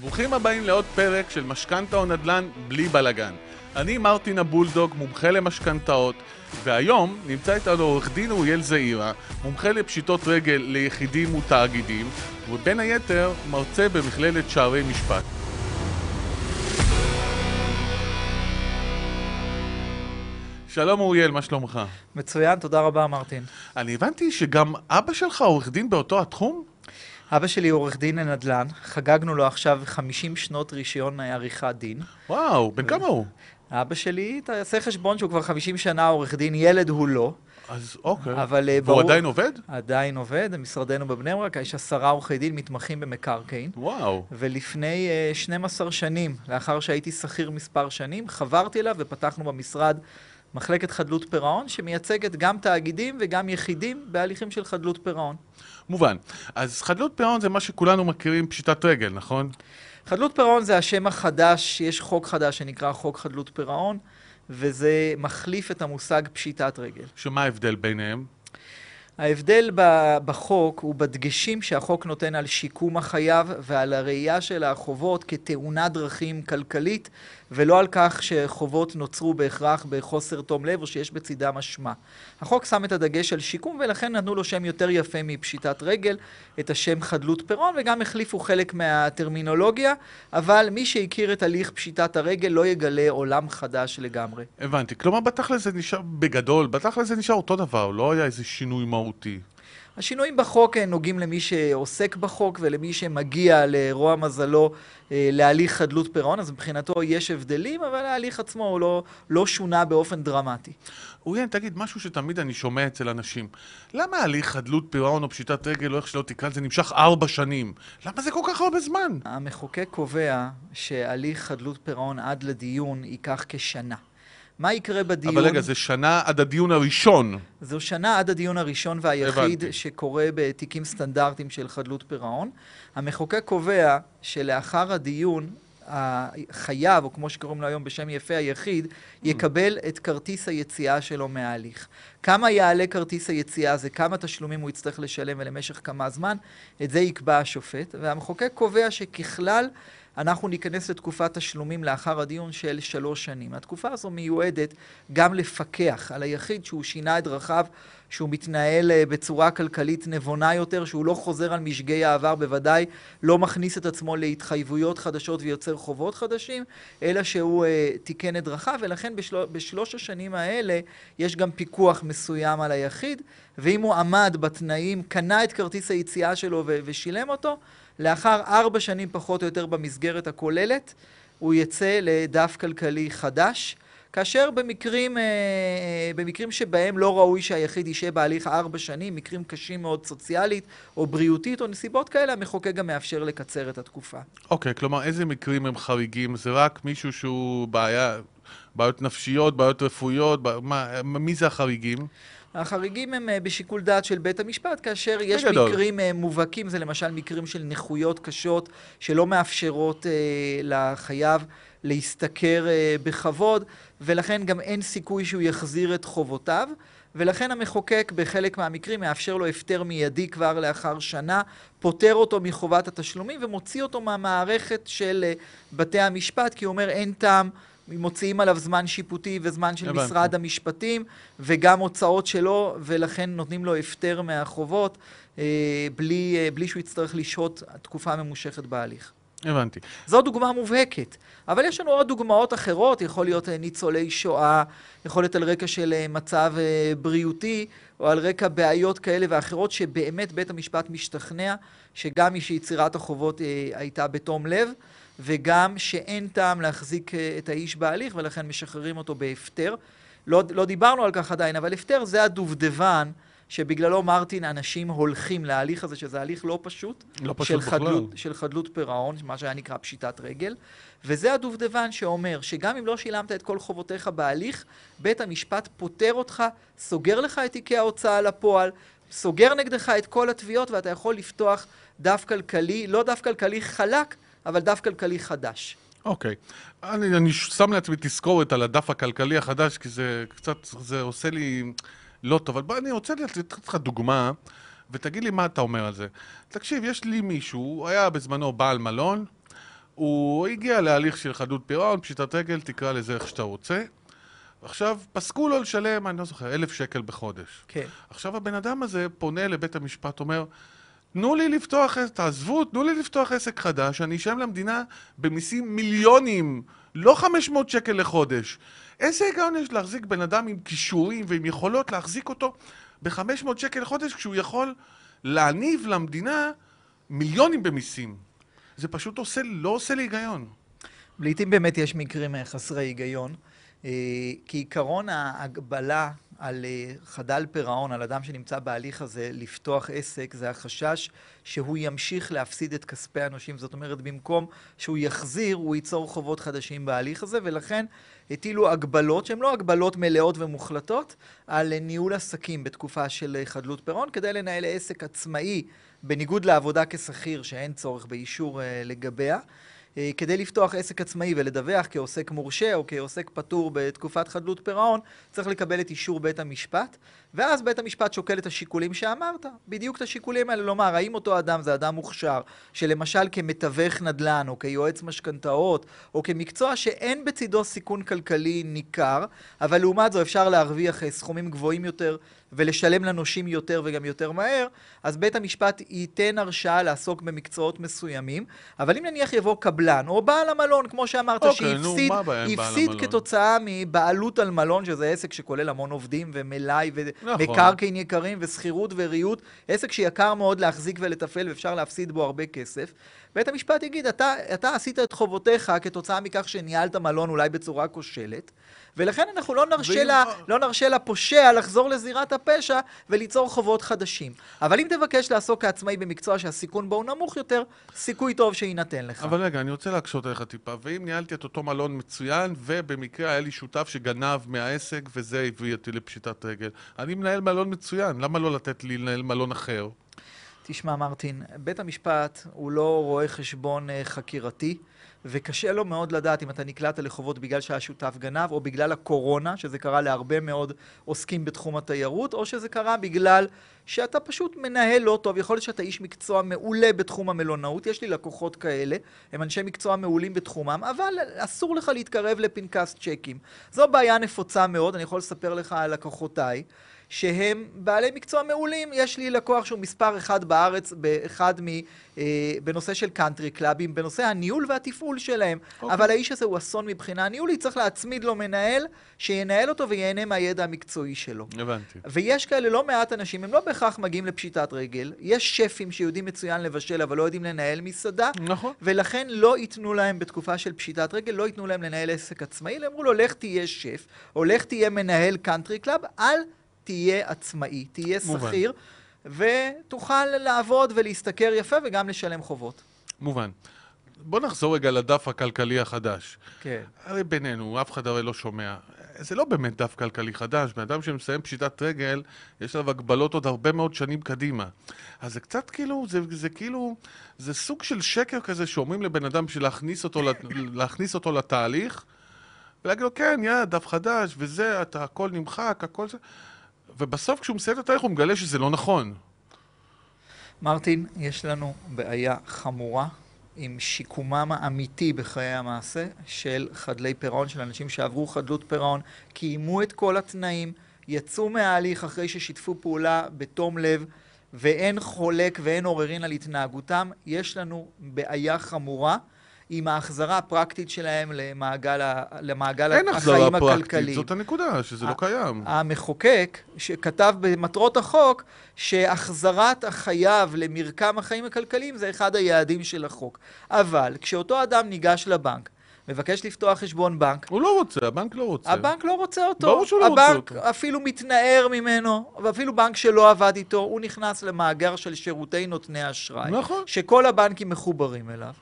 ברוכים הבאים לעוד פרק של משכנתה או נדל"ן בלי בלאגן. אני מרטין הבולדוג, מומחה למשכנתאות, והיום נמצא איתנו עורך דין אוריאל זעירה, מומחה לפשיטות רגל ליחידים ותאגידים, ובין היתר מרצה במכללת שערי משפט. שלום אוריאל, מה שלומך? מצוין, תודה רבה מרטין. אני הבנתי שגם אבא שלך עורך דין באותו התחום? אבא שלי עורך דין לנדל"ן, חגגנו לו עכשיו 50 שנות רישיון עריכת דין. וואו, בן כמה הוא? אבא שלי, תעשה חשבון שהוא כבר 50 שנה עורך דין, ילד הוא לא. אז אוקיי. אבל אה, והוא ברור... עדיין עובד? עדיין עובד, משרדנו בבני ברק, יש עשרה עורכי דין מתמחים במקרקעין. וואו. ולפני uh, 12 שנים, לאחר שהייתי שכיר מספר שנים, חברתי אליו ופתחנו במשרד מחלקת חדלות פירעון, שמייצגת גם תאגידים וגם יחידים בהליכים של חדלות פירעון. מובן. אז חדלות פירעון זה מה שכולנו מכירים פשיטת רגל, נכון? חדלות פירעון זה השם החדש, יש חוק חדש שנקרא חוק חדלות פירעון, וזה מחליף את המושג פשיטת רגל. שמה ההבדל ביניהם? ההבדל בחוק הוא בדגשים שהחוק נותן על שיקום החייב ועל הראייה של החובות כתאונת דרכים כלכלית ולא על כך שחובות נוצרו בהכרח בחוסר תום לב או שיש בצידם אשמה. החוק שם את הדגש על שיקום ולכן נתנו לו שם יותר יפה מפשיטת רגל, את השם חדלות פירעון וגם החליפו חלק מהטרמינולוגיה, אבל מי שהכיר את הליך פשיטת הרגל לא יגלה עולם חדש לגמרי. הבנתי. כלומר, בתכל'ס זה נשאר בגדול, בתכל'ס זה נשאר אותו דבר, לא היה איזה שינוי מהותי. השינויים בחוק אה, נוגעים למי שעוסק בחוק ולמי שמגיע לרוע מזלו אה, להליך חדלות פירעון, אז מבחינתו יש הבדלים, אבל ההליך עצמו הוא לא, לא שונה באופן דרמטי. אוריאן, תגיד, משהו שתמיד אני שומע אצל אנשים. למה הליך חדלות פירעון או פשיטת רגל, או איך שלא תקרא לזה, נמשך ארבע שנים? למה זה כל כך הרבה זמן? המחוקק קובע שהליך חדלות פירעון עד לדיון ייקח כשנה. מה יקרה בדיון? אבל רגע, זה שנה עד הדיון הראשון. זו שנה עד הדיון הראשון והיחיד הבנתי. שקורה בתיקים סטנדרטיים של חדלות פירעון. המחוקק קובע שלאחר הדיון, החייב, או כמו שקוראים לו היום בשם יפה היחיד, יקבל את כרטיס היציאה שלו מההליך. כמה יעלה כרטיס היציאה זה, כמה תשלומים הוא יצטרך לשלם ולמשך כמה זמן, את זה יקבע השופט. והמחוקק קובע שככלל, אנחנו ניכנס לתקופת תשלומים לאחר הדיון של שלוש שנים. התקופה הזו מיועדת גם לפקח על היחיד שהוא שינה את דרכיו, שהוא מתנהל אה, בצורה כלכלית נבונה יותר, שהוא לא חוזר על משגי העבר, בוודאי לא מכניס את עצמו להתחייבויות חדשות ויוצר חובות חדשים, אלא שהוא אה, תיקן את דרכיו, ולכן בשל... בשלוש השנים האלה יש גם פיקוח מסוים על היחיד, ואם הוא עמד בתנאים, קנה את כרטיס היציאה שלו ו... ושילם אותו, לאחר ארבע שנים פחות או יותר במסגרת הכוללת, הוא יצא לדף כלכלי חדש, כאשר במקרים, אה, אה, במקרים שבהם לא ראוי שהיחיד ישהה בהליך ארבע שנים, מקרים קשים מאוד סוציאלית או בריאותית או נסיבות כאלה, המחוקק גם מאפשר לקצר את התקופה. אוקיי, כלומר, איזה מקרים הם חריגים? זה רק מישהו שהוא בעיה, בעיות נפשיות, בעיות רפואיות? ב- מה, מי זה החריגים? החריגים הם אה, בשיקול דעת של בית המשפט, כאשר יש בגדול. מקרים אה, מובהקים, זה למשל מקרים של נכויות קשות שלא מאפשרות אה, לחייב להשתכר בכבוד, ולכן גם אין סיכוי שהוא יחזיר את חובותיו. ולכן המחוקק בחלק מהמקרים מאפשר לו הפטר מיידי כבר לאחר שנה, פוטר אותו מחובת התשלומים ומוציא אותו מהמערכת של בתי המשפט, כי הוא אומר אין טעם, מוציאים עליו זמן שיפוטי וזמן של הבנתי. משרד המשפטים וגם הוצאות שלו, ולכן נותנים לו הפטר מהחובות אה, בלי, אה, בלי שהוא יצטרך לשהות תקופה ממושכת בהליך. הבנתי. זו דוגמה מובהקת. אבל יש לנו עוד דוגמאות אחרות, יכול להיות אה, ניצולי שואה, יכול להיות על רקע של אה, מצב אה, בריאותי, או על רקע בעיות כאלה ואחרות, שבאמת בית המשפט משתכנע שגם מי שיצירת החובות הייתה בתום לב, וגם שאין טעם להחזיק אה, את האיש בהליך, ולכן משחררים אותו בהפטר. לא, לא דיברנו על כך עדיין, אבל הפטר זה הדובדבן שבגללו מרטין אנשים הולכים להליך הזה, שזה הליך לא פשוט, לא פשוט של, בכלל. חדלות, של חדלות פירעון, מה שהיה נקרא פשיטת רגל, וזה הדובדבן שאומר שגם אם לא שילמת את כל חובותיך בהליך, בית המשפט פוטר אותך, סוגר לך את תיקי ההוצאה לפועל, סוגר נגדך את כל התביעות ואתה יכול לפתוח דף כלכלי, לא דף כלכלי חלק, אבל דף כלכלי חדש. אוקיי. אני, אני שם לעצמי תזכורת על הדף הכלכלי החדש, כי זה קצת, זה עושה לי לא טוב. אבל בוא, אני רוצה לתת לך דוגמה, ותגיד לי מה אתה אומר על זה. תקשיב, יש לי מישהו, הוא היה בזמנו בעל מלון, הוא הגיע להליך של חדלות פירעון, פשיטת רגל, תקרא לזה איך שאתה רוצה. עכשיו, פסקו לו לשלם, אני לא זוכר, אלף שקל בחודש. כן. עכשיו הבן אדם הזה פונה לבית המשפט, אומר, תנו לי לפתוח, תעזבו, תנו לי לפתוח עסק חדש, אני אשלם למדינה במיסים מיליונים, לא 500 שקל לחודש. איזה היגיון יש להחזיק בן אדם עם כישורים ועם יכולות להחזיק אותו ב-500 שקל לחודש כשהוא יכול להניב למדינה מיליונים במיסים? זה פשוט עושה, לא עושה לי היגיון. לעתים באמת יש מקרים חסרי היגיון. אה, כעיקרון ההגבלה על אה, חדל פירעון, על אדם שנמצא בהליך הזה לפתוח עסק, זה החשש שהוא ימשיך להפסיד את כספי הנושים. זאת אומרת, במקום שהוא יחזיר, הוא ייצור חובות חדשים בהליך הזה, ולכן הטילו הגבלות, שהן לא הגבלות מלאות ומוחלטות, על ניהול עסקים בתקופה של חדלות פירעון, כדי לנהל עסק עצמאי, בניגוד לעבודה כשכיר, שאין צורך באישור לגביה. אה, כדי לפתוח עסק עצמאי ולדווח כעוסק מורשה או כעוסק פטור בתקופת חדלות פירעון, צריך לקבל את אישור בית המשפט, ואז בית המשפט שוקל את השיקולים שאמרת, בדיוק את השיקולים האלה, לומר האם אותו אדם זה אדם מוכשר, שלמשל כמתווך נדל"ן או כיועץ משכנתאות, או כמקצוע שאין בצידו סיכון כלכלי ניכר, אבל לעומת זו אפשר להרוויח אה, סכומים גבוהים יותר ולשלם לנושים יותר וגם יותר מהר, אז בית המשפט ייתן הרשאה לעסוק במקצועות מסוימים, אבל אם נניח יבוא קבלן, או בעל המלון, כמו שאמרת, אוקיי, נו, שהפסיד בעל הפסיד? כתוצאה מבעלות על מלון, שזה עסק שכולל המון עובדים ומלאי נכון. ומקרקעין יקרים ושכירות וריהוט, עסק שיקר מאוד להחזיק ולתפעל ואפשר להפסיד בו הרבה כסף. בית המשפט יגיד, אתה, אתה עשית את חובותיך כתוצאה מכך שניהלת מלון אולי בצורה כושלת, ולכן אנחנו לא נרשה, לה, לא נרשה לפושע לחזור לזירת הפשע וליצור חובות חדשים. אבל אם תבקש לעסוק כעצמאי במקצוע שהסיכון בו הוא נמוך יותר, סיכוי טוב שיינתן לך. אבל רגע, אני רוצה להקשות עליך טיפה. ואם ניהלתי את אותו מלון מצוין, ובמקרה היה לי שותף שגנב מהעסק, וזה הביא אותי לפשיטת רגל. אני מנהל מלון מצוין, למה לא לתת לי לנהל מלון אחר? תשמע, מרטין, בית המשפט הוא לא רואה חשבון אה, חקירתי, וקשה לו מאוד לדעת אם אתה נקלעת לחובות בגלל שהשותף גנב, או בגלל הקורונה, שזה קרה להרבה מאוד עוסקים בתחום התיירות, או שזה קרה בגלל שאתה פשוט מנהל לא טוב. יכול להיות שאתה איש מקצוע מעולה בתחום המלונאות, יש לי לקוחות כאלה, הם אנשי מקצוע מעולים בתחומם, אבל אסור לך להתקרב לפנקס צ'קים. זו בעיה נפוצה מאוד, אני יכול לספר לך על לקוחותיי. שהם בעלי מקצוע מעולים. יש לי לקוח שהוא מספר אחד בארץ, באחד מ... אה, בנושא של קאנטרי קלאבים, בנושא הניהול והתפעול שלהם. אוקיי. אבל האיש הזה הוא אסון מבחינה ניהולית, צריך להצמיד לו מנהל שינהל אותו וייהנה מהידע המקצועי שלו. הבנתי. ויש כאלה לא מעט אנשים, הם לא בהכרח מגיעים לפשיטת רגל. יש שפים שיודעים מצוין לבשל, אבל לא יודעים לנהל מסעדה. נכון. ולכן לא ייתנו להם בתקופה של פשיטת רגל, לא ייתנו להם לנהל עסק עצמאי, אמרו לו, לך תהיה שף, או לך תהיה מנהל קאנטרי קלאב, אל תהיה עצמאי, תהיה. שכיר, ותוכל לעבוד ולהשתכר יפה וגם לשלם חובות. מובן. בוא נחזור רגע לדף הכלכלי החדש. כן. הרי בינינו, אף אחד הרי לא שומע. זה לא באמת דף כלכלי חדש. בן אדם שמסיים פשיטת רגל, יש עליו הגבלות עוד הרבה מאוד שנים קדימה. אז זה קצת כאילו, זה, זה כאילו, זה סוג של שקר כזה שאומרים לבן אדם בשביל להכניס אותו, להכניס אותו לתהליך, ולהגיד לו, כן, יאללה, דף חדש, וזה, אתה, הכל נמחק, הכל זה... ובסוף כשהוא מסיים את התהליך הוא מגלה שזה לא נכון. מרטין, יש לנו בעיה חמורה עם שיקומם האמיתי בחיי המעשה של חדלי פירעון, של אנשים שעברו חדלות פירעון, קיימו את כל התנאים, יצאו מההליך אחרי ששיתפו פעולה בתום לב, ואין חולק ואין עוררין על התנהגותם. יש לנו בעיה חמורה עם ההחזרה הפרקטית שלהם למעגל, ה- למעגל אין החזרה החיים פרקטית, הכלכליים. זאת הנקודה, שזה לא קיים. המחוקק, שכתב במטרות החוק, שהחזרת החייב למרקם החיים הכלכליים זה אחד היעדים של החוק. אבל כשאותו אדם ניגש לבנק, מבקש לפתוח חשבון בנק, הוא לא רוצה, הבנק לא רוצה. הבנק לא רוצה אותו. ברור שהוא לא רוצה הבנק אותו. אפילו מתנער ממנו, ואפילו בנק שלא עבד איתו, הוא נכנס למאגר של שירותי נותני אשראי. נכון. שכל הבנקים מחוברים אליו,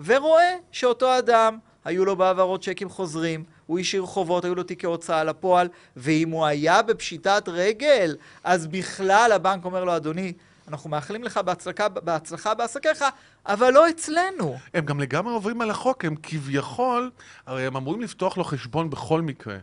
ורואה שאותו אדם, היו לו בעברות צ'קים חוזרים, הוא השאיר חובות, היו לו תיקי הוצאה לפועל, ואם הוא היה בפשיטת רגל, אז בכלל הבנק אומר לו, אדוני, אנחנו מאחלים לך בהצלחה, בהצלחה בעסקיך, אבל לא אצלנו. הם גם לגמרי עוברים על החוק, הם כביכול, הרי הם אמורים לפתוח לו חשבון בכל מקרה.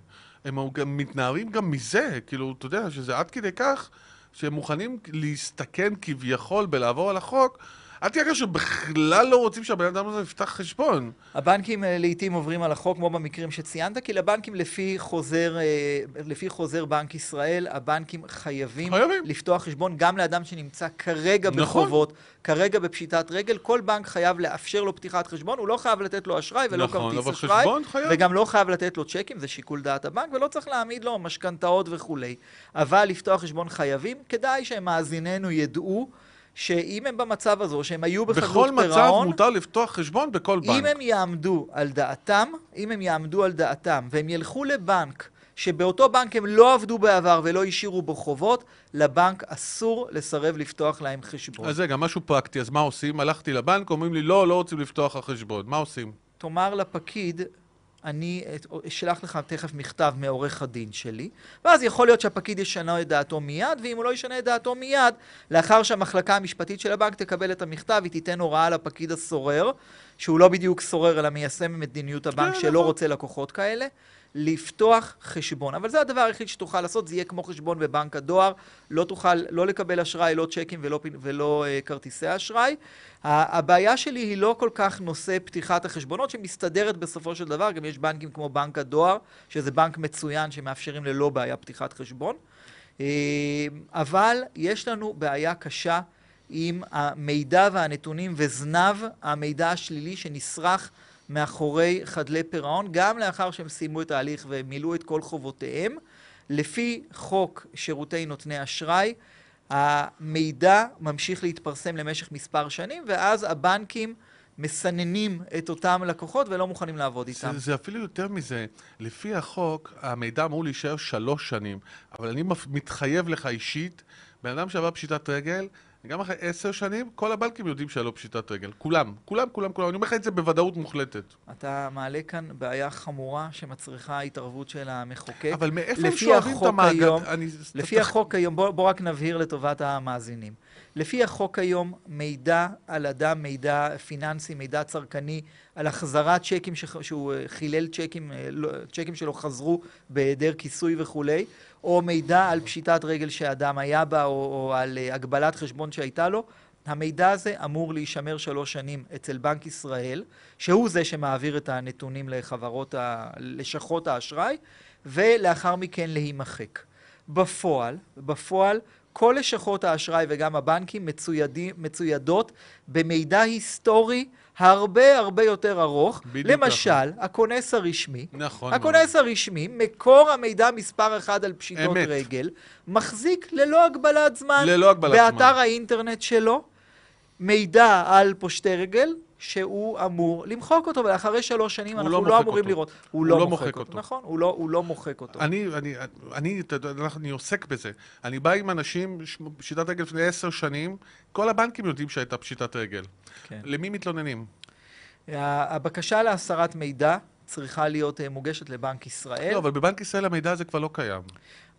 הם גם מתנערים גם מזה, כאילו, אתה יודע, שזה עד כדי כך שהם מוכנים להסתכן כביכול בלעבור על החוק, אל תהיה שבכלל לא רוצים שהבן אדם הזה יפתח חשבון. הבנקים אה, לעיתים עוברים על החוק, כמו במקרים שציינת, כי לבנקים לפי חוזר, אה, לפי חוזר בנק ישראל, הבנקים חייבים, חייבים. לפתוח חשבון גם לאדם שנמצא כרגע נכון. בחובות, כרגע בפשיטת רגל. כל בנק חייב לאפשר לו פתיחת חשבון, הוא לא חייב לתת לו אשראי ולא נכון, כרטיס אשראי. וגם לא חייב לתת לו צ'קים, זה שיקול דעת הבנק, ולא צריך להעמיד לו משכנתאות וכולי. אבל לפתוח חשבון חייבים, כדאי שמאזיננו ידעו שאם הם במצב הזו, שהם היו בחדלות בכל פירעון, מצב מותר לפתוח חשבון בכל בנק. אם הם יעמדו על דעתם, אם הם יעמדו על דעתם, והם ילכו לבנק, שבאותו בנק הם לא עבדו בעבר ולא השאירו בו חובות, לבנק אסור לסרב לפתוח להם חשבון. אז רגע, משהו פרקטי, אז מה עושים? הלכתי לבנק, אומרים לי, לא, לא רוצים לפתוח לך חשבון. מה עושים? תאמר לפקיד, אני אשלח לך תכף מכתב מעורך הדין שלי, ואז יכול להיות שהפקיד ישנה את דעתו מיד, ואם הוא לא ישנה את דעתו מיד, לאחר שהמחלקה המשפטית של הבנק תקבל את המכתב, היא תיתן הוראה לפקיד הסורר, שהוא לא בדיוק סורר, אלא מיישם מדיניות הבנק כן, שלא נכון. רוצה לקוחות כאלה, לפתוח חשבון. אבל זה הדבר היחיד שתוכל לעשות, זה יהיה כמו חשבון בבנק הדואר, לא תוכל לא לקבל אשראי, לא צ'קים ולא, ולא uh, כרטיסי אשראי. הבעיה שלי היא לא כל כך נושא פתיחת החשבונות, שמסתדרת בסופו של דבר, גם יש בנקים כמו בנק הדואר, שזה בנק מצוין שמאפשרים ללא בעיה פתיחת חשבון. אה, אבל יש לנו בעיה קשה עם המידע והנתונים וזנב המידע השלילי שנסרח מאחורי חדלי פירעון, גם לאחר שהם סיימו את ההליך ומילאו את כל חובותיהם. לפי חוק שירותי נותני אשראי, המידע ממשיך להתפרסם למשך מספר שנים, ואז הבנקים מסננים את אותם לקוחות ולא מוכנים לעבוד איתם. זה, זה אפילו יותר מזה. לפי החוק, המידע אמור להישאר שלוש שנים, אבל אני מתחייב לך אישית, בן אדם שעבר פשיטת רגל, גם אחרי עשר שנים, כל הבנקים יודעים שהיה לו פשיטת רגל. כולם, כולם, כולם, כולם. אני אומר לך את זה בוודאות מוחלטת. אתה מעלה כאן בעיה חמורה שמצריכה התערבות של המחוקק. אבל מאיפה הם שואבים את המאגר? היום- אני- לפי החוק היום, בוא, בוא רק נבהיר לטובת המאזינים. לפי החוק היום, מידע על אדם, מידע פיננסי, מידע צרכני, על החזרת צ'קים ש... שהוא אה, חילל צ'קים, אה, לא- צ'קים שלו חזרו בהיעדר כיסוי וכולי, או מידע על פשיטת רגל שאדם היה בה, או, או על אה, הגבלת חשבון שהייתה לו, המידע הזה אמור להישמר שלוש שנים אצל בנק ישראל, שהוא זה שמעביר את הנתונים לחברות, ה... לשכות האשראי, ולאחר מכן להימחק. בפועל, בפועל, כל לשכות האשראי וגם הבנקים מצוידים, מצוידות במידע היסטורי הרבה הרבה יותר ארוך. בדיוק למשל, הכונס הרשמי. נכון. מאוד. הכונס הרשמי, מקור המידע מספר אחד על פשיטות אמת. רגל, מחזיק ללא הגבלת זמן, ללא הגבלת באתר זמן. האינטרנט שלו, מידע על פושטי רגל, שהוא אמור למחוק אותו, ואחרי שלוש שנים הוא אנחנו לא לא, אמורים אותו. לראות. הוא, הוא לא, לא מוחק, מוחק אותו. אותו. נכון, הוא לא, הוא לא מוחק אותו. אני, אני, אני, אתה יודע, אני עוסק בזה. אני בא עם אנשים, פשיטת רגל לפני עשר שנים, כל הבנקים יודעים שהייתה פשיטת רגל. כן. למי מתלוננים? הבקשה להסרת מידע צריכה להיות אה, מוגשת לבנק ישראל. לא, אבל בבנק ישראל המידע הזה כבר לא קיים.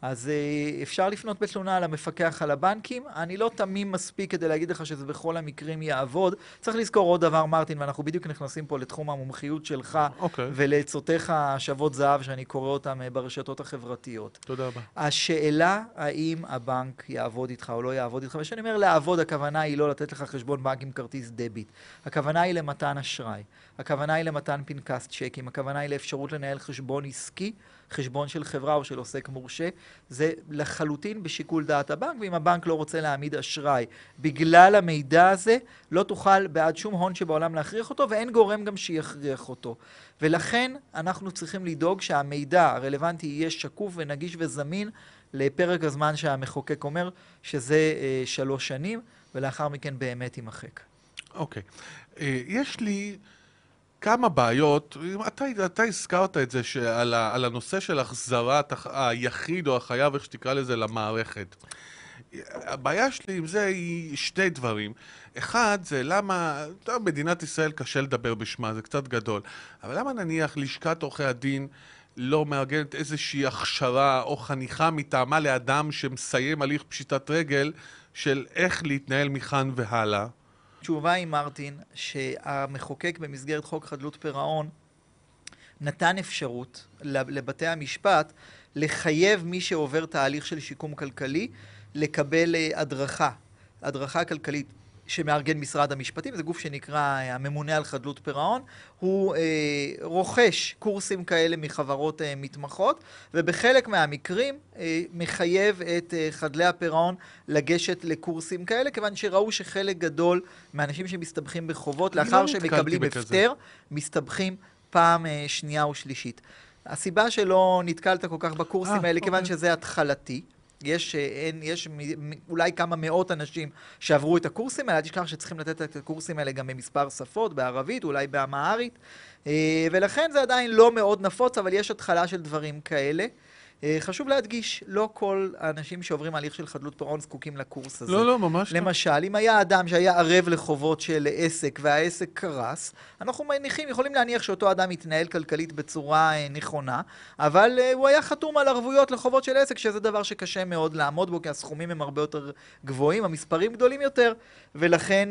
אז אה, אפשר לפנות בתלונה למפקח על הבנקים. אני לא תמים מספיק כדי להגיד לך שזה בכל המקרים יעבוד. צריך לזכור עוד דבר, מרטין, ואנחנו בדיוק נכנסים פה לתחום המומחיות שלך אוקיי. ולעצותיך שוות זהב שאני קורא אותם אה, ברשתות החברתיות. תודה רבה. השאלה האם הבנק יעבוד איתך או לא יעבוד איתך, וכשאני אומר לעבוד, הכוונה היא לא לתת לך חשבון בנק עם כרטיס דביט. הכוונה היא למתן אשראי. הכוונה היא למתן פנקס צ'קים. הכוונה היא לאפשרות לנהל חשבון עסקי, חשבון של חברה או של עוסק מורשה. זה לחלוטין בשיקול דעת הבנק, ואם הבנק לא רוצה להעמיד אשראי בגלל המידע הזה, לא תוכל בעד שום הון שבעולם להכריח אותו, ואין גורם גם שיכריח אותו. ולכן אנחנו צריכים לדאוג שהמידע הרלוונטי יהיה שקוף ונגיש וזמין לפרק הזמן שהמחוקק אומר, שזה אה, שלוש שנים, ולאחר מכן באמת יימחק. אוקיי. אה, יש לי כמה בעיות, אתה, אתה הזכרת את זה שעל ה, על הנושא של החזרת הח- היחיד או החייב, איך שתקרא לזה, למערכת. הבעיה שלי עם זה היא שני דברים. אחד, זה למה, טוב, מדינת ישראל קשה לדבר בשמה, זה קצת גדול, אבל למה נניח לשכת עורכי הדין לא מארגנת איזושהי הכשרה או חניכה מטעמה לאדם שמסיים הליך פשיטת רגל של איך להתנהל מכאן והלאה? התשובה היא, מרטין, שהמחוקק במסגרת חוק חדלות פירעון נתן אפשרות לבתי המשפט לחייב מי שעובר תהליך של שיקום כלכלי לקבל אה, הדרכה, הדרכה כלכלית שמארגן משרד המשפטים, זה גוף שנקרא אה, הממונה על חדלות פירעון, הוא אה, רוכש קורסים כאלה מחברות אה, מתמחות, ובחלק מהמקרים אה, מחייב את אה, חדלי הפירעון לגשת לקורסים כאלה, כיוון שראו שחלק גדול מהאנשים שמסתבכים בחובות, אני לאחר לא שהם מקבלים. הפטר, מסתבכים פעם אה, שנייה או שלישית. הסיבה שלא נתקלת כל כך בקורסים אה, האלה, כיוון אוקיי. שזה התחלתי. יש, אה, אין, יש אולי כמה מאות אנשים שעברו את הקורסים האלה, אל תשכח שצריכים לתת את הקורסים האלה גם במספר שפות, בערבית, אולי באמהרית, אה, ולכן זה עדיין לא מאוד נפוץ, אבל יש התחלה של דברים כאלה. אה, חשוב להדגיש, לא כל האנשים שעוברים הליך של חדלות פירעון זקוקים לקורס הזה. לא, לא, ממש לא. למשל, אם היה אדם שהיה ערב לחובות של עסק והעסק קרס, אנחנו מניחים, יכולים להניח שאותו אדם יתנהל כלכלית בצורה אה, נכונה, אבל אה, הוא היה חתום על ערבויות לחובות של עסק, שזה דבר שקשה מאוד לעמוד בו, כי הסכומים הם הרבה יותר גבוהים, המספרים גדולים יותר, ולכן,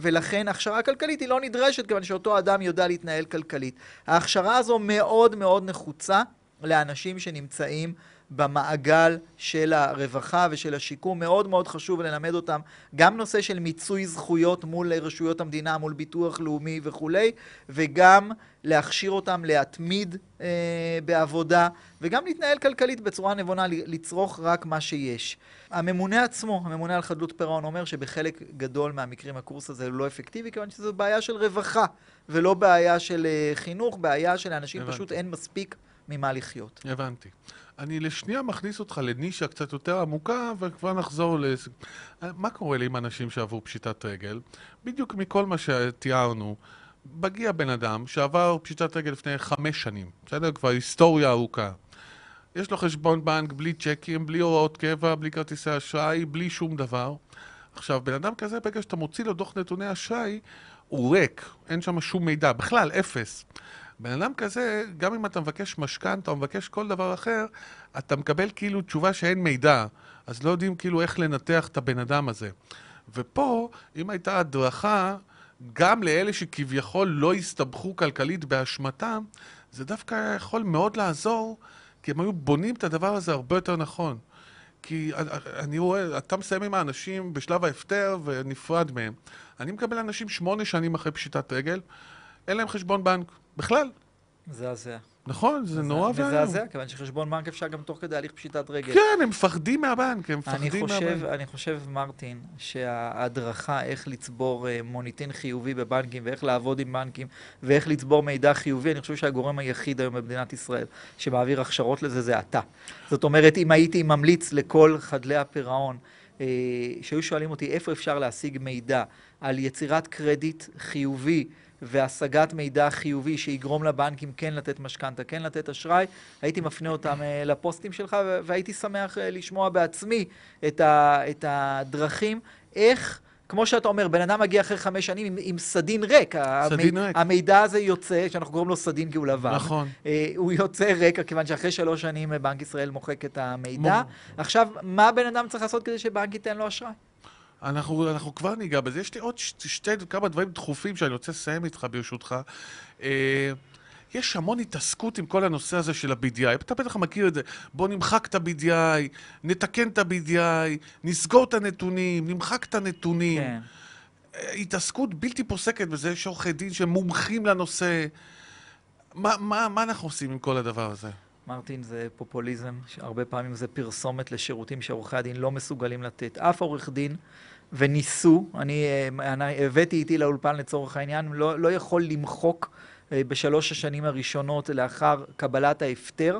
ולכן הכשרה כלכלית היא לא נדרשת, כיוון שאותו אדם יודע להתנהל כלכלית. ההכשרה הזו מאוד מאוד נחוצה לאנשים שנמצאים במעגל של הרווחה ושל השיקום. מאוד מאוד חשוב ללמד אותם גם נושא של מיצוי זכויות מול רשויות המדינה, מול ביטוח לאומי וכולי, וגם להכשיר אותם להתמיד אה, בעבודה, וגם להתנהל כלכלית בצורה נבונה, לצרוך רק מה שיש. הממונה עצמו, הממונה על חדלות פירעון, אומר שבחלק גדול מהמקרים הקורס הזה הוא לא אפקטיבי, כיוון שזו בעיה של רווחה, ולא בעיה של אה, חינוך, בעיה שלאנשים. פשוט אין מספיק ממה לחיות. הבנתי. אני לשנייה מכניס אותך לנישה קצת יותר עמוקה, וכבר נחזור ל... מה קורה לי עם אנשים שעברו פשיטת רגל? בדיוק מכל מה שתיארנו, מגיע בן אדם שעבר פשיטת רגל לפני חמש שנים, בסדר? כבר היסטוריה ארוכה. יש לו חשבון בנק בלי צ'קים, בלי הוראות קבע, בלי כרטיסי אשראי, בלי שום דבר. עכשיו, בן אדם כזה, ברגע שאתה מוציא לו דוח נתוני אשראי, הוא ריק, אין שם שום מידע, בכלל, אפס. בן אדם כזה, גם אם אתה מבקש משכנתה או מבקש כל דבר אחר, אתה מקבל כאילו תשובה שאין מידע, אז לא יודעים כאילו איך לנתח את הבן אדם הזה. ופה, אם הייתה הדרכה, גם לאלה שכביכול לא הסתבכו כלכלית באשמתם, זה דווקא יכול מאוד לעזור, כי הם היו בונים את הדבר הזה הרבה יותר נכון. כי אני רואה, אתה מסיים עם האנשים בשלב ההפטר ונפרד מהם. אני מקבל אנשים שמונה שנים אחרי פשיטת רגל, אין להם חשבון בנק. בכלל. מזעזע. נכון, זה נורא ואיום. מזעזע, כיוון שחשבון בנק אפשר גם תוך כדי הליך פשיטת רגל. כן, הם מפחדים מהבנק, הם אני מפחדים חושב, מהבנק. אני חושב, מרטין, שההדרכה איך לצבור אה, מוניטין חיובי בבנקים ואיך לעבוד עם בנקים ואיך לצבור מידע חיובי, אני חושב שהגורם היחיד היום במדינת ישראל שמעביר הכשרות לזה זה אתה. זאת אומרת, אם הייתי ממליץ לכל חדלי הפירעון, אה, שהיו שואלים אותי איפה אפשר להשיג מידע על יצירת קרדיט חיובי והשגת מידע חיובי שיגרום לבנקים כן לתת משכנתה, כן לתת אשראי, הייתי מפנה אותם אה, לפוסטים שלך והייתי שמח אה, לשמוע בעצמי את, ה- את הדרכים, איך... כמו שאתה אומר, בן אדם מגיע אחרי חמש שנים עם, עם סדין ריק. סדין המי- ריק. המידע הזה יוצא, שאנחנו קוראים לו סדין כי הוא לבן. נכון. אה, הוא יוצא ריק, כיוון שאחרי שלוש שנים בנק ישראל מוחק את המידע. מ- עכשיו, מה בן אדם צריך לעשות כדי שבנק ייתן לו אשראי? אנחנו, אנחנו כבר ניגע בזה. יש לי עוד ש- שתי, כמה דברים דחופים שאני רוצה לסיים איתך, ברשותך. אה, יש המון התעסקות עם כל הנושא הזה של ה-BDI. אתה בטח מכיר את זה. בוא נמחק את ה-BDI, נתקן את ה-BDI, נסגור את הנתונים, נמחק את הנתונים. כן. אה, התעסקות בלתי פוסקת בזה, יש עורכי דין שמומחים לנושא. מה, מה, מה אנחנו עושים עם כל הדבר הזה? מרטין, זה פופוליזם, הרבה פעמים זה פרסומת לשירותים שעורכי הדין לא מסוגלים לתת. אף עורך דין, וניסו, אני, אה, אני הבאתי איתי לאולפן לצורך העניין, לא, לא יכול למחוק אה, בשלוש השנים הראשונות לאחר קבלת ההפטר,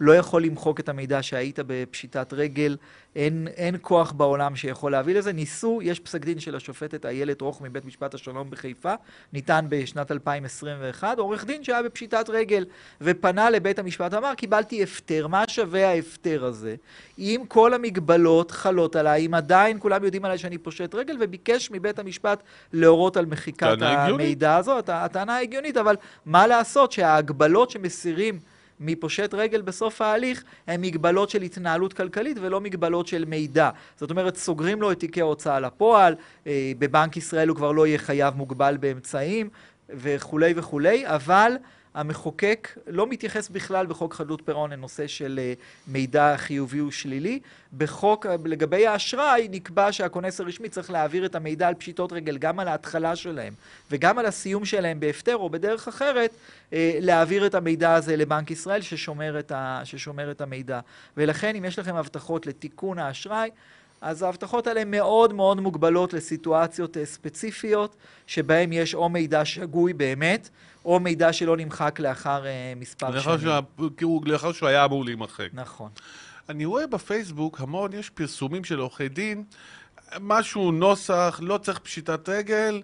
לא יכול למחוק את המידע שהיית בפשיטת רגל, אין, אין כוח בעולם שיכול להביא לזה. ניסו, יש פסק דין של השופטת איילת רוך מבית משפט השלום בחיפה, ניתן בשנת 2021, עורך דין שהיה בפשיטת רגל ופנה לבית המשפט ואמר, קיבלתי הפטר, מה שווה ההפטר הזה? אם כל המגבלות חלות עליי, אם עדיין כולם יודעים עליי שאני פושט רגל, וביקש מבית המשפט להורות על מחיקת הגיונית. המידע הזו, הט- הטענה ההגיונית, אבל מה לעשות שההגבלות שמסירים מפושט רגל בסוף ההליך הן מגבלות של התנהלות כלכלית ולא מגבלות של מידע. זאת אומרת, סוגרים לו את תיקי ההוצאה לפועל, אה, בבנק ישראל הוא כבר לא יהיה חייב מוגבל באמצעים וכולי וכולי, אבל המחוקק לא מתייחס בכלל בחוק חדלות פירעון לנושא של אה, מידע חיובי ושלילי. בחוק, לגבי האשראי, נקבע שהכונס הרשמי צריך להעביר את המידע על פשיטות רגל גם על ההתחלה שלהם וגם על הסיום שלהם בהפטר או בדרך אחרת, אה, להעביר את המידע הזה לבנק ישראל ששומר את, ה, ששומר את המידע. ולכן, אם יש לכם הבטחות לתיקון האשראי, אז ההבטחות האלה מאוד מאוד מוגבלות לסיטואציות אה, ספציפיות, שבהן יש או מידע שגוי באמת, או מידע שלא נמחק לאחר uh, מספר לאחר שנים. שהוא, לאחר שהוא היה אמור להימחק. נכון. אני רואה בפייסבוק המון, יש פרסומים של עורכי דין, משהו, נוסח, לא צריך פשיטת רגל,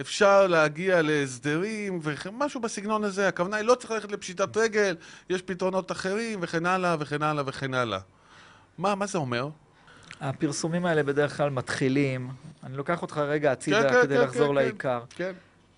אפשר להגיע להסדרים, ומשהו בסגנון הזה. הכוונה היא לא צריך ללכת לפשיטת רגל, יש פתרונות אחרים, וכן הלאה, וכן הלאה, וכן הלאה. מה, מה זה אומר? הפרסומים האלה בדרך כלל מתחילים, אני לוקח אותך רגע הצידה כן, כן, כדי כן, לחזור כן, לעיקר. כן.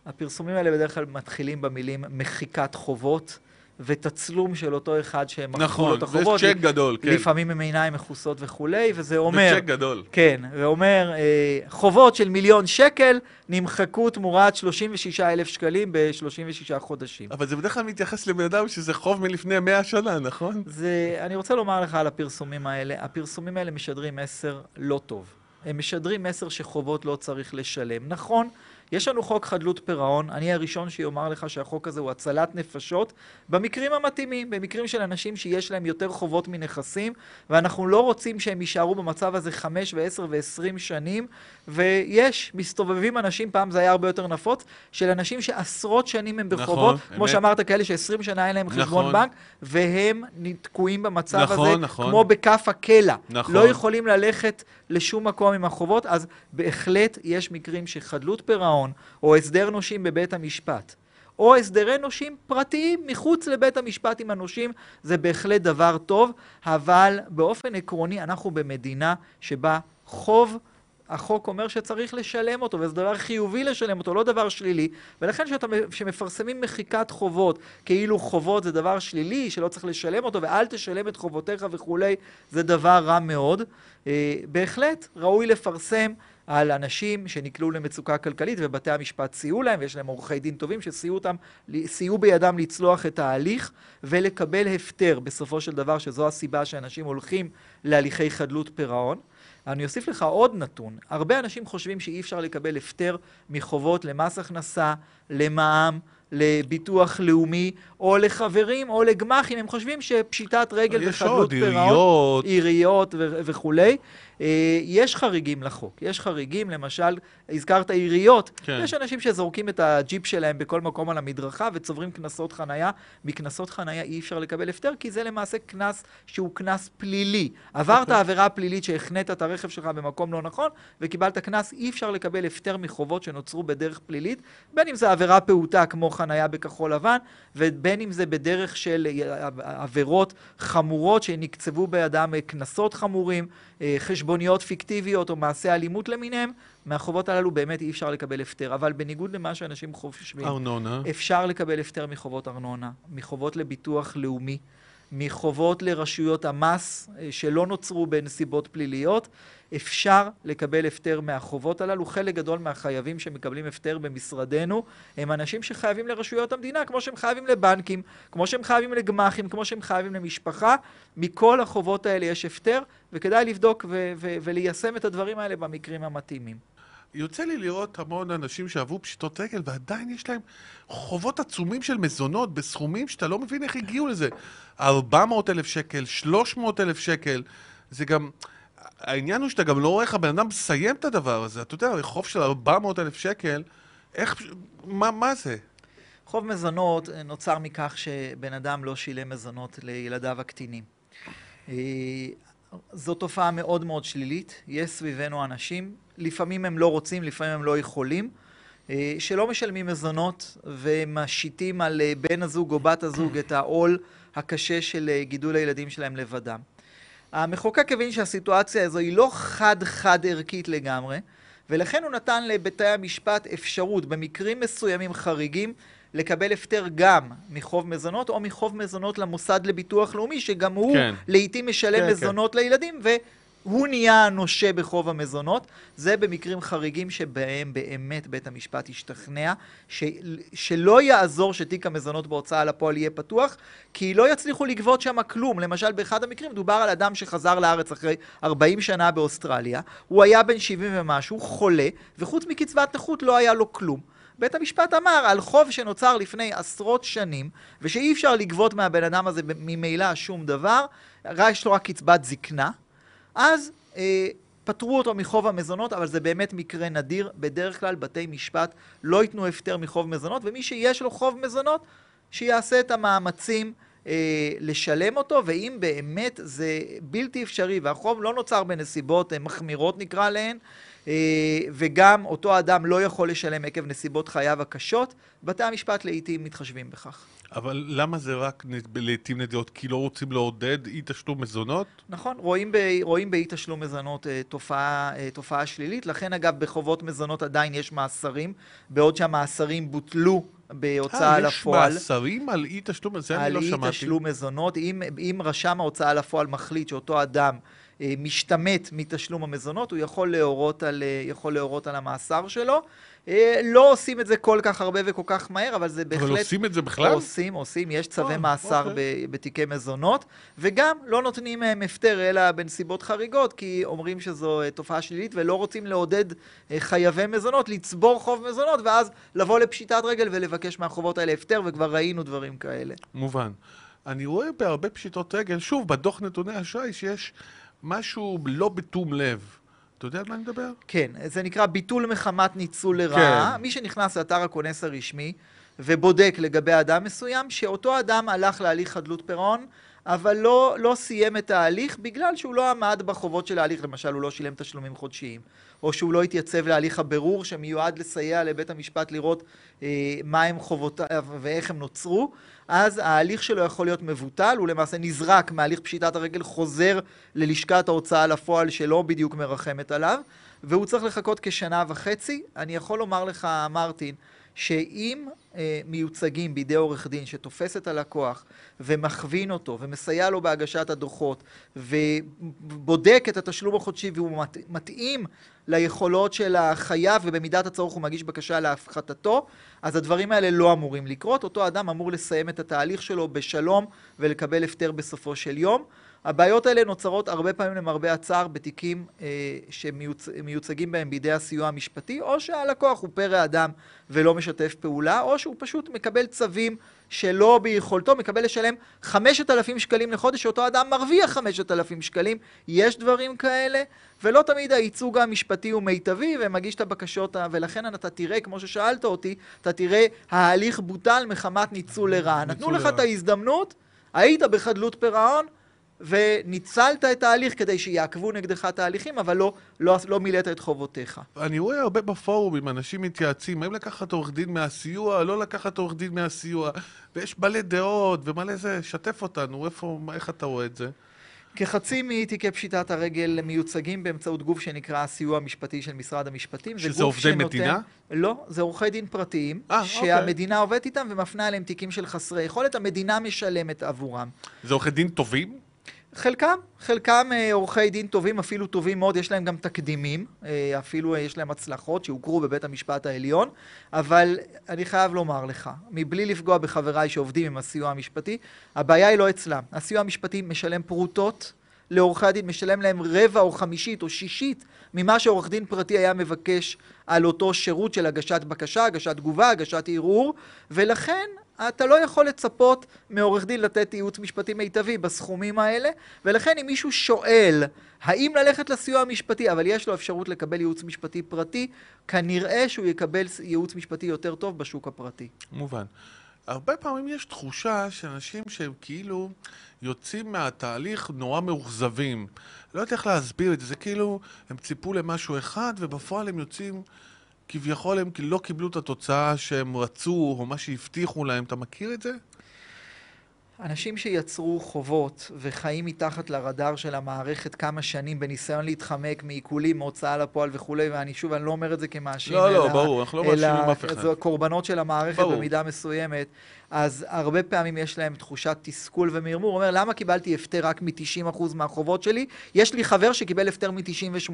הפרסומים האלה בדרך כלל מתחילים במילים מחיקת חובות. ותצלום של אותו אחד שהם מחקו נכון, לו את החובות. נכון, זה צ'ק גדול, כן. לפעמים עם עיניים מכוסות וכולי, וזה אומר... זה צ'ק גדול. כן, ואומר, אה, חובות של מיליון שקל נמחקו תמורת 36 אלף שקלים ב-36 חודשים. אבל זה בדרך כלל מתייחס לבן אדם שזה חוב מלפני 100 שנה, נכון? זה, אני רוצה לומר לך על הפרסומים האלה, הפרסומים האלה משדרים מסר לא טוב. הם משדרים מסר שחובות לא צריך לשלם. נכון, יש לנו חוק חדלות פירעון, אני הראשון שיאמר לך שהחוק הזה הוא הצלת נפשות, במקרים המתאימים, במקרים של אנשים שיש להם יותר חובות מנכסים, ואנחנו לא רוצים שהם יישארו במצב הזה חמש ועשר ועשרים שנים, ויש, מסתובבים אנשים, פעם זה היה הרבה יותר נפוץ, של אנשים שעשרות שנים הם בחובות, נכון, כמו אמת. שאמרת, כאלה שעשרים שנה אין להם נכון. חשבון בנק, והם תקועים במצב נכון, הזה, נכון. כמו בכף הקלע. נכון. לא יכולים ללכת לשום מקום עם החובות, אז בהחלט יש מקרים שחדלות פירעון, או הסדר נושים בבית המשפט, או הסדרי נושים פרטיים מחוץ לבית המשפט עם הנושים, זה בהחלט דבר טוב, אבל באופן עקרוני אנחנו במדינה שבה חוב החוק אומר שצריך לשלם אותו, וזה דבר חיובי לשלם אותו, לא דבר שלילי. ולכן כשמפרסמים מחיקת חובות, כאילו חובות זה דבר שלילי, שלא צריך לשלם אותו, ואל תשלם את חובותיך וכולי, זה דבר רע מאוד. אה, בהחלט ראוי לפרסם על אנשים שנקלעו למצוקה כלכלית ובתי המשפט סייעו להם, ויש להם עורכי דין טובים שסייעו אותם, סייעו בידם לצלוח את ההליך ולקבל הפטר בסופו של דבר, שזו הסיבה שאנשים הולכים להליכי חדלות פירעון. אני אוסיף לך עוד נתון. הרבה אנשים חושבים שאי אפשר לקבל הפטר מחובות למס הכנסה, למע"מ, לביטוח לאומי, או לחברים, או לגמ"חים. הם חושבים שפשיטת רגל וחדלות פירעון, עיריות וכולי. אה, יש חריגים לחוק, יש חריגים, למשל, הזכרת עיריות, כן. יש אנשים שזורקים את הג'יפ שלהם בכל מקום על המדרכה וצוברים קנסות חנייה. מקנסות חנייה אי אפשר לקבל הפטר, כי זה למעשה קנס שהוא קנס פלילי. עברת אוקיי. עבירה פלילית שהחנית את הרכב שלך במקום לא נכון, וקיבלת קנס, אי אפשר לקבל הפטר מחובות שנוצרו בדרך פלילית, בין אם זה עבירה פעוטה כמו חנייה בכחול לבן, ובין אם זה בדרך של אה, עבירות חמורות שנקצבו בידם קנסות חמורים, אה, חשבוניות פיקטיביות או מעשי אלימות למיניהם, מהחובות הללו באמת אי אפשר לקבל הפטר. אבל בניגוד למה שאנשים חושבים, ארנונה. אפשר לקבל הפטר מחובות ארנונה, מחובות לביטוח לאומי. מחובות לרשויות המס אה, שלא נוצרו בנסיבות פליליות, אפשר לקבל הפטר מהחובות הללו. חלק גדול מהחייבים שמקבלים הפטר במשרדנו הם אנשים שחייבים לרשויות המדינה, כמו שהם חייבים לבנקים, כמו שהם חייבים לגמ"חים, כמו שהם חייבים למשפחה. מכל החובות האלה יש הפטר, וכדאי לבדוק ו- ו- וליישם את הדברים האלה במקרים המתאימים. יוצא לי לראות המון אנשים שעברו פשיטות רגל ועדיין יש להם חובות עצומים של מזונות בסכומים שאתה לא מבין איך הגיעו לזה. 400 אלף שקל, 300 אלף שקל, זה גם... העניין הוא שאתה גם לא רואה איך הבן אדם מסיים את הדבר הזה. אתה יודע, חוב של 400 אלף שקל, איך... מה, מה זה? חוב מזונות נוצר מכך שבן אדם לא שילם מזונות לילדיו הקטינים. אה, זו תופעה מאוד מאוד שלילית, יש סביבנו אנשים, לפעמים הם לא רוצים, לפעמים הם לא יכולים, אה, שלא משלמים מזונות ומשיתים על אה, בן הזוג או בת הזוג את העול הקשה של אה, גידול הילדים שלהם לבדם. המחוקק הבין שהסיטואציה הזו היא לא חד-חד ערכית לגמרי, ולכן הוא נתן לבתי המשפט אפשרות במקרים מסוימים חריגים לקבל הפטר גם מחוב מזונות או מחוב מזונות למוסד לביטוח לאומי, שגם הוא כן. לעיתים משלם כן, כן. מזונות כן. לילדים, הוא נהיה הנושה בחוב המזונות, זה במקרים חריגים שבהם באמת בית המשפט ישתכנע ש, שלא יעזור שתיק המזונות בהוצאה לפועל יהיה פתוח, כי לא יצליחו לגבות שם כלום. למשל, באחד המקרים מדובר על אדם שחזר לארץ אחרי 40 שנה באוסטרליה, הוא היה בן 70 ומשהו, חולה, וחוץ מקצבת נכות לא היה לו כלום. בית המשפט אמר על חוב שנוצר לפני עשרות שנים, ושאי אפשר לגבות מהבן אדם הזה ממילא שום דבר, יש לו רק קצבת זקנה, אז אה, פטרו אותו מחוב המזונות, אבל זה באמת מקרה נדיר. בדרך כלל בתי משפט לא ייתנו הפטר מחוב מזונות, ומי שיש לו חוב מזונות, שיעשה את המאמצים לשלם אותו, ואם באמת זה בלתי אפשרי והחוב לא נוצר בנסיבות אה, מחמירות נקרא להן, אה, וגם אותו אדם לא יכול לשלם עקב נסיבות חייו הקשות, בתי המשפט לעיתים מתחשבים בכך. אבל למה זה רק לעיתים נדירות? כי לא רוצים לעודד אי תשלום מזונות? נכון, רואים, ב, רואים באי תשלום מזונות אה, תופעה, אה, תופעה שלילית. לכן אגב בחובות מזונות עדיין יש מאסרים, בעוד שהמאסרים בוטלו בהוצאה לפועל. יש מאסרים על אי תשלום? זה אני לא שמעתי. על אי תשלום מזונות. אם, אם רשם ההוצאה לפועל מחליט שאותו אדם אה, משתמט מתשלום המזונות, הוא יכול להורות על, אה, יכול להורות על המאסר שלו. אה, לא עושים את זה כל כך הרבה וכל כך מהר, אבל זה בהחלט... אבל עושים את זה בכלל? עושים, עושים, יש צווי oh, מאסר okay. בתיקי מזונות, וגם לא נותנים מהם הפטר אלא בנסיבות חריגות, כי אומרים שזו תופעה שלילית ולא רוצים לעודד חייבי מזונות לצבור חוב מזונות, ואז לבוא לפשיטת רגל ולבקש מהחובות האלה הפטר, וכבר ראינו דברים כאלה. מובן. אני רואה בהרבה פשיטות רגל, שוב, בדוח נתוני אשראי, שיש משהו לא בתום לב. אתה יודע על מה אני מדבר? כן, זה נקרא ביטול מחמת ניצול לרעה. כן. מי שנכנס לאתר הכונס הרשמי ובודק לגבי אדם מסוים, שאותו אדם הלך להליך חדלות פירעון, אבל לא, לא סיים את ההליך בגלל שהוא לא עמד בחובות של ההליך, למשל הוא לא שילם תשלומים חודשיים, או שהוא לא התייצב להליך הבירור שמיועד לסייע לבית המשפט לראות אה, מהם חובותיו ואיך הם נוצרו, אז ההליך שלו יכול להיות מבוטל, הוא למעשה נזרק מהליך פשיטת הרגל, חוזר ללשכת ההוצאה לפועל שלא בדיוק מרחמת עליו, והוא צריך לחכות כשנה וחצי. אני יכול לומר לך, מרטין, שאם אה, מיוצגים בידי עורך דין שתופס את הלקוח ומכווין אותו ומסייע לו בהגשת הדוחות ובודק את התשלום החודשי והוא מת, מתאים ליכולות של החייב ובמידת הצורך הוא מגיש בקשה להפחתתו, אז הדברים האלה לא אמורים לקרות. אותו אדם אמור לסיים את התהליך שלו בשלום ולקבל הפטר בסופו של יום. הבעיות האלה נוצרות הרבה פעמים למרבה הצער בתיקים אה, שמיוצגים בהם בידי הסיוע המשפטי, או שהלקוח הוא פרא אדם ולא משתף פעולה, או שהוא פשוט מקבל צווים שלא ביכולתו, מקבל לשלם 5,000 שקלים לחודש, שאותו אדם מרוויח 5,000 שקלים. יש דברים כאלה, ולא תמיד הייצוג המשפטי הוא מיטבי, ומגיש את הבקשות, ולכן אתה תראה, כמו ששאלת אותי, אתה תראה, ההליך בוטל מחמת ניצול לרעה. נתנו לך את ההזדמנות, היית בחדלות פירעון, וניצלת את ההליך כדי שיעקבו נגדך תהליכים, אבל לא, לא, לא מילאת את חובותיך. אני רואה הרבה בפורומים, אנשים מתייעצים, האם לקחת עורך דין מהסיוע, לא לקחת עורך דין מהסיוע, ויש מלא דעות ומלא זה, שתף אותנו, איפה, איך אתה רואה את זה? כחצי מתיקי פשיטת הרגל מיוצגים באמצעות גוף שנקרא הסיוע המשפטי של משרד המשפטים. שזה עובדי שנותן... מדינה? לא, זה עורכי דין פרטיים, 아, אה, שהמדינה אוקיי. עובדת איתם ומפנה אליהם תיקים של חסרי יכולת, המדינה משלמת עבורם. זה עורכי דין טובים? חלקם, חלקם אה, עורכי דין טובים, אפילו טובים מאוד, יש להם גם תקדימים, אה, אפילו אה, יש להם הצלחות שהוכרו בבית המשפט העליון, אבל אני חייב לומר לך, מבלי לפגוע בחבריי שעובדים עם הסיוע המשפטי, הבעיה היא לא אצלם. הסיוע המשפטי משלם פרוטות לעורכי הדין, משלם להם רבע או חמישית או שישית ממה שעורך דין פרטי היה מבקש על אותו שירות של הגשת בקשה, הגשת תגובה, הגשת ערעור, ולכן אתה לא יכול לצפות מעורך דין לתת ייעוץ משפטי מיטבי בסכומים האלה, ולכן אם מישהו שואל האם ללכת לסיוע המשפטי, אבל יש לו אפשרות לקבל ייעוץ משפטי פרטי, כנראה שהוא יקבל ייעוץ משפטי יותר טוב בשוק הפרטי. מובן. הרבה פעמים יש תחושה שאנשים שהם כאילו יוצאים מהתהליך נורא מאוכזבים. לא יודע איך להסביר את זה, זה כאילו הם ציפו למשהו אחד ובפועל הם יוצאים... כביכול הם לא קיבלו את התוצאה שהם רצו, או מה שהבטיחו להם. אתה מכיר את זה? אנשים שיצרו חובות וחיים מתחת לרדאר של המערכת כמה שנים בניסיון להתחמק מעיקולים, מהוצאה לפועל וכולי, ואני שוב, אני לא אומר את זה כמאשים, לא, אלא... לא, ברור, אנחנו לא מאשימים אף אחד. אלא קורבנות של המערכת ברור. במידה מסוימת, אז הרבה פעמים יש להם תחושת תסכול ומרמור. הוא אומר, למה קיבלתי הפטר רק מ-90% מהחובות שלי? יש לי חבר שקיבל הפטר מ-98%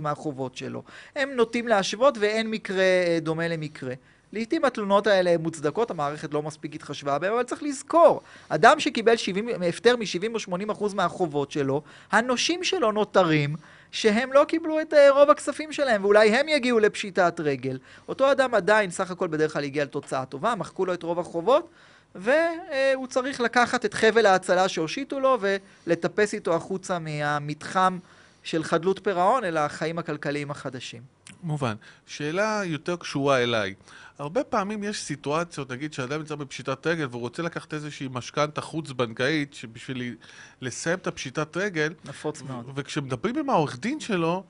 מהחובות שלו. הם נוטים להשוות ואין מקרה אה, דומה למקרה. לעתים התלונות האלה הן מוצדקות, המערכת לא מספיק התחשבה בהן, אבל צריך לזכור, אדם שקיבל 70, הפטר מ-70 או 80 אחוז מהחובות שלו, הנושים שלו נותרים שהם לא קיבלו את אה, רוב הכספים שלהם, ואולי הם יגיעו לפשיטת רגל. אותו אדם עדיין, סך הכל בדרך כלל הגיע לתוצאה טובה, מחקו לו את רוב החובות, והוא צריך לקחת את חבל ההצלה שהושיטו לו ולטפס איתו החוצה מהמתחם של חדלות פירעון אל החיים הכלכליים החדשים. מובן. שאלה יותר קשורה אליי. הרבה פעמים יש סיטואציות, נגיד שאדם נמצא בפשיטת רגל והוא רוצה לקחת איזושהי משכנתה חוץ-בנקאית שבשביל לסיים את הפשיטת רגל, נפוץ מאוד. וכשמדברים עם העורך דין שלו,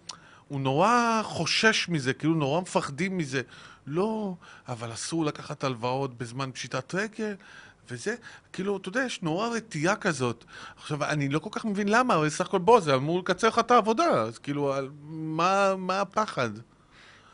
הוא נורא חושש מזה, כאילו נורא מפחדים מזה. לא, אבל אסור לקחת הלוואות בזמן פשיטת רגל, וזה, כאילו, אתה יודע, יש נורא רתיעה כזאת. עכשיו, אני לא כל כך מבין למה, אבל סך הכל בוא, זה אמור לקצר לך את העבודה, אז כאילו, מה, מה הפחד?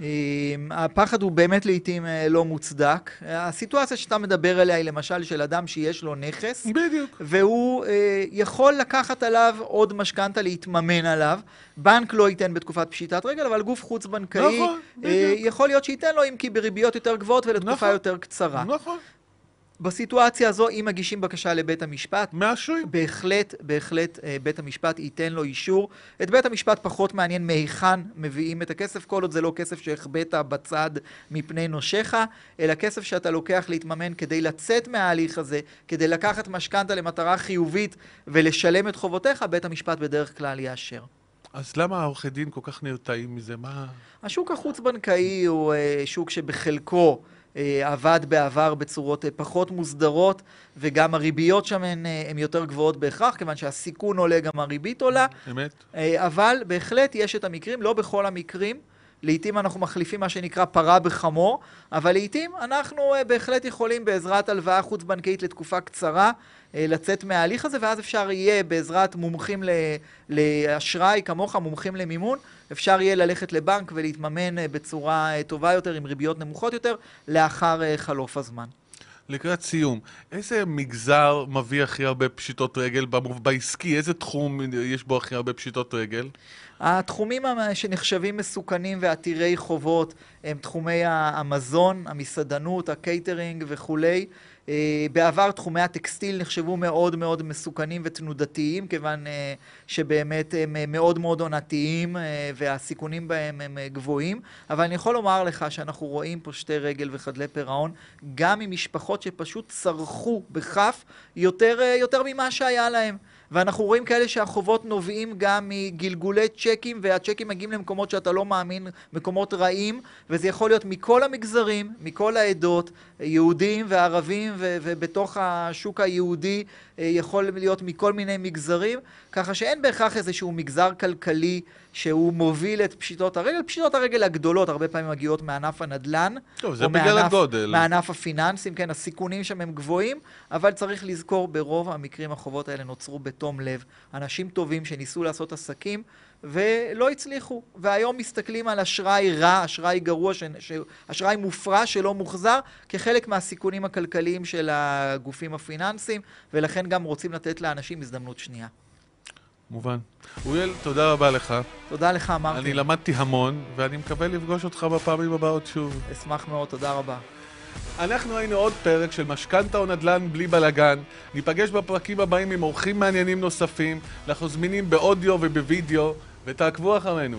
אמ, הפחד הוא באמת לעיתים אה, לא מוצדק. הסיטואציה שאתה מדבר עליה היא למשל של אדם שיש לו נכס, בדיוק. והוא אה, יכול לקחת עליו עוד משכנתה, להתממן עליו. בנק לא ייתן בתקופת פשיטת רגל, אבל גוף חוץ-בנקאי נכון, אה. יכול להיות שייתן לו, אם כי בריביות יותר גבוהות ולתקופה נכון. יותר קצרה. נכון, בסיטואציה הזו, אם מגישים בקשה לבית המשפט, מאשרים. בהחלט, בהחלט אה, בית המשפט ייתן לו אישור. את בית המשפט פחות מעניין מהיכן מביאים את הכסף, כל עוד זה לא כסף שהחבאת בצד מפני נושיך, אלא כסף שאתה לוקח להתממן כדי לצאת מההליך הזה, כדי לקחת משכנתה למטרה חיובית ולשלם את חובותיך, בית המשפט בדרך כלל יאשר. אז למה העורכי דין כל כך נרתעים מזה? מה... השוק החוץ-בנקאי הוא אה, שוק שבחלקו עבד בעבר בצורות אה, פחות מוסדרות, וגם הריביות שם הן, אה, הן יותר גבוהות בהכרח, כיוון שהסיכון עולה, גם הריבית עולה. אמת? אה, אבל בהחלט יש את המקרים, לא בכל המקרים. לעתים אנחנו מחליפים מה שנקרא פרה בחמור, אבל לעתים אנחנו אה, בהחלט יכולים בעזרת הלוואה חוץ-בנקאית לתקופה קצרה אה, לצאת מההליך הזה, ואז אפשר יהיה בעזרת מומחים לאשראי כמוך, מומחים למימון, אפשר יהיה ללכת לבנק ולהתממן אה, בצורה טובה יותר, עם ריביות נמוכות יותר, לאחר חלוף הזמן. לקראת סיום, איזה מגזר מביא הכי הרבה פשיטות רגל בעסקי? איזה תחום יש בו הכי הרבה פשיטות רגל? התחומים שנחשבים מסוכנים ועתירי חובות הם תחומי המזון, המסעדנות, הקייטרינג וכולי. אה, בעבר תחומי הטקסטיל נחשבו מאוד מאוד מסוכנים ותנודתיים, כיוון אה, שבאמת הם אה, מאוד מאוד עונתיים והסיכונים בהם הם גבוהים. אבל אני יכול לומר לך שאנחנו רואים פושטי רגל וחדלי פירעון, גם ממשפחות שפשוט צרכו בכף יותר, יותר ממה שהיה להם. ואנחנו רואים כאלה שהחובות נובעים גם מגלגולי צ'קים, והצ'קים מגיעים למקומות שאתה לא מאמין, מקומות רעים, וזה יכול להיות מכל המגזרים, מכל העדות, יהודים וערבים, ו- ובתוך השוק היהודי אה, יכול להיות מכל מיני מגזרים, ככה שאין בהכרח איזשהו מגזר כלכלי שהוא מוביל את פשיטות הרגל. פשיטות הרגל הגדולות הרבה פעמים מגיעות מענף הנדל"ן, טוב, זה בגלל מענף- הגודל. מענף הפיננסים, כן, הסיכונים שם הם גבוהים, אבל צריך לזכור, ברוב המקרים החובות האלה נוצרו בתום לב. אנשים טובים שניסו לעשות עסקים ולא הצליחו, והיום מסתכלים על אשראי רע, אשראי גרוע, ש... ש... אשראי מופרע שלא מוחזר, כחלק מהסיכונים הכלכליים של הגופים הפיננסיים, ולכן גם רוצים לתת לאנשים הזדמנות שנייה. מובן. אוריאל, תודה רבה לך. תודה לך, אני מרטין. למדתי המון, ואני מקווה לפגוש אותך בפעמים הבאות שוב. אשמח מאוד, תודה רבה. אנחנו היינו עוד פרק של משכנתה או נדל"ן בלי בלאגן. ניפגש בפרקים הבאים עם אורחים מעניינים נוספים. אנחנו זמינים באודיו ובווידאו, ותעקבו אחרינו.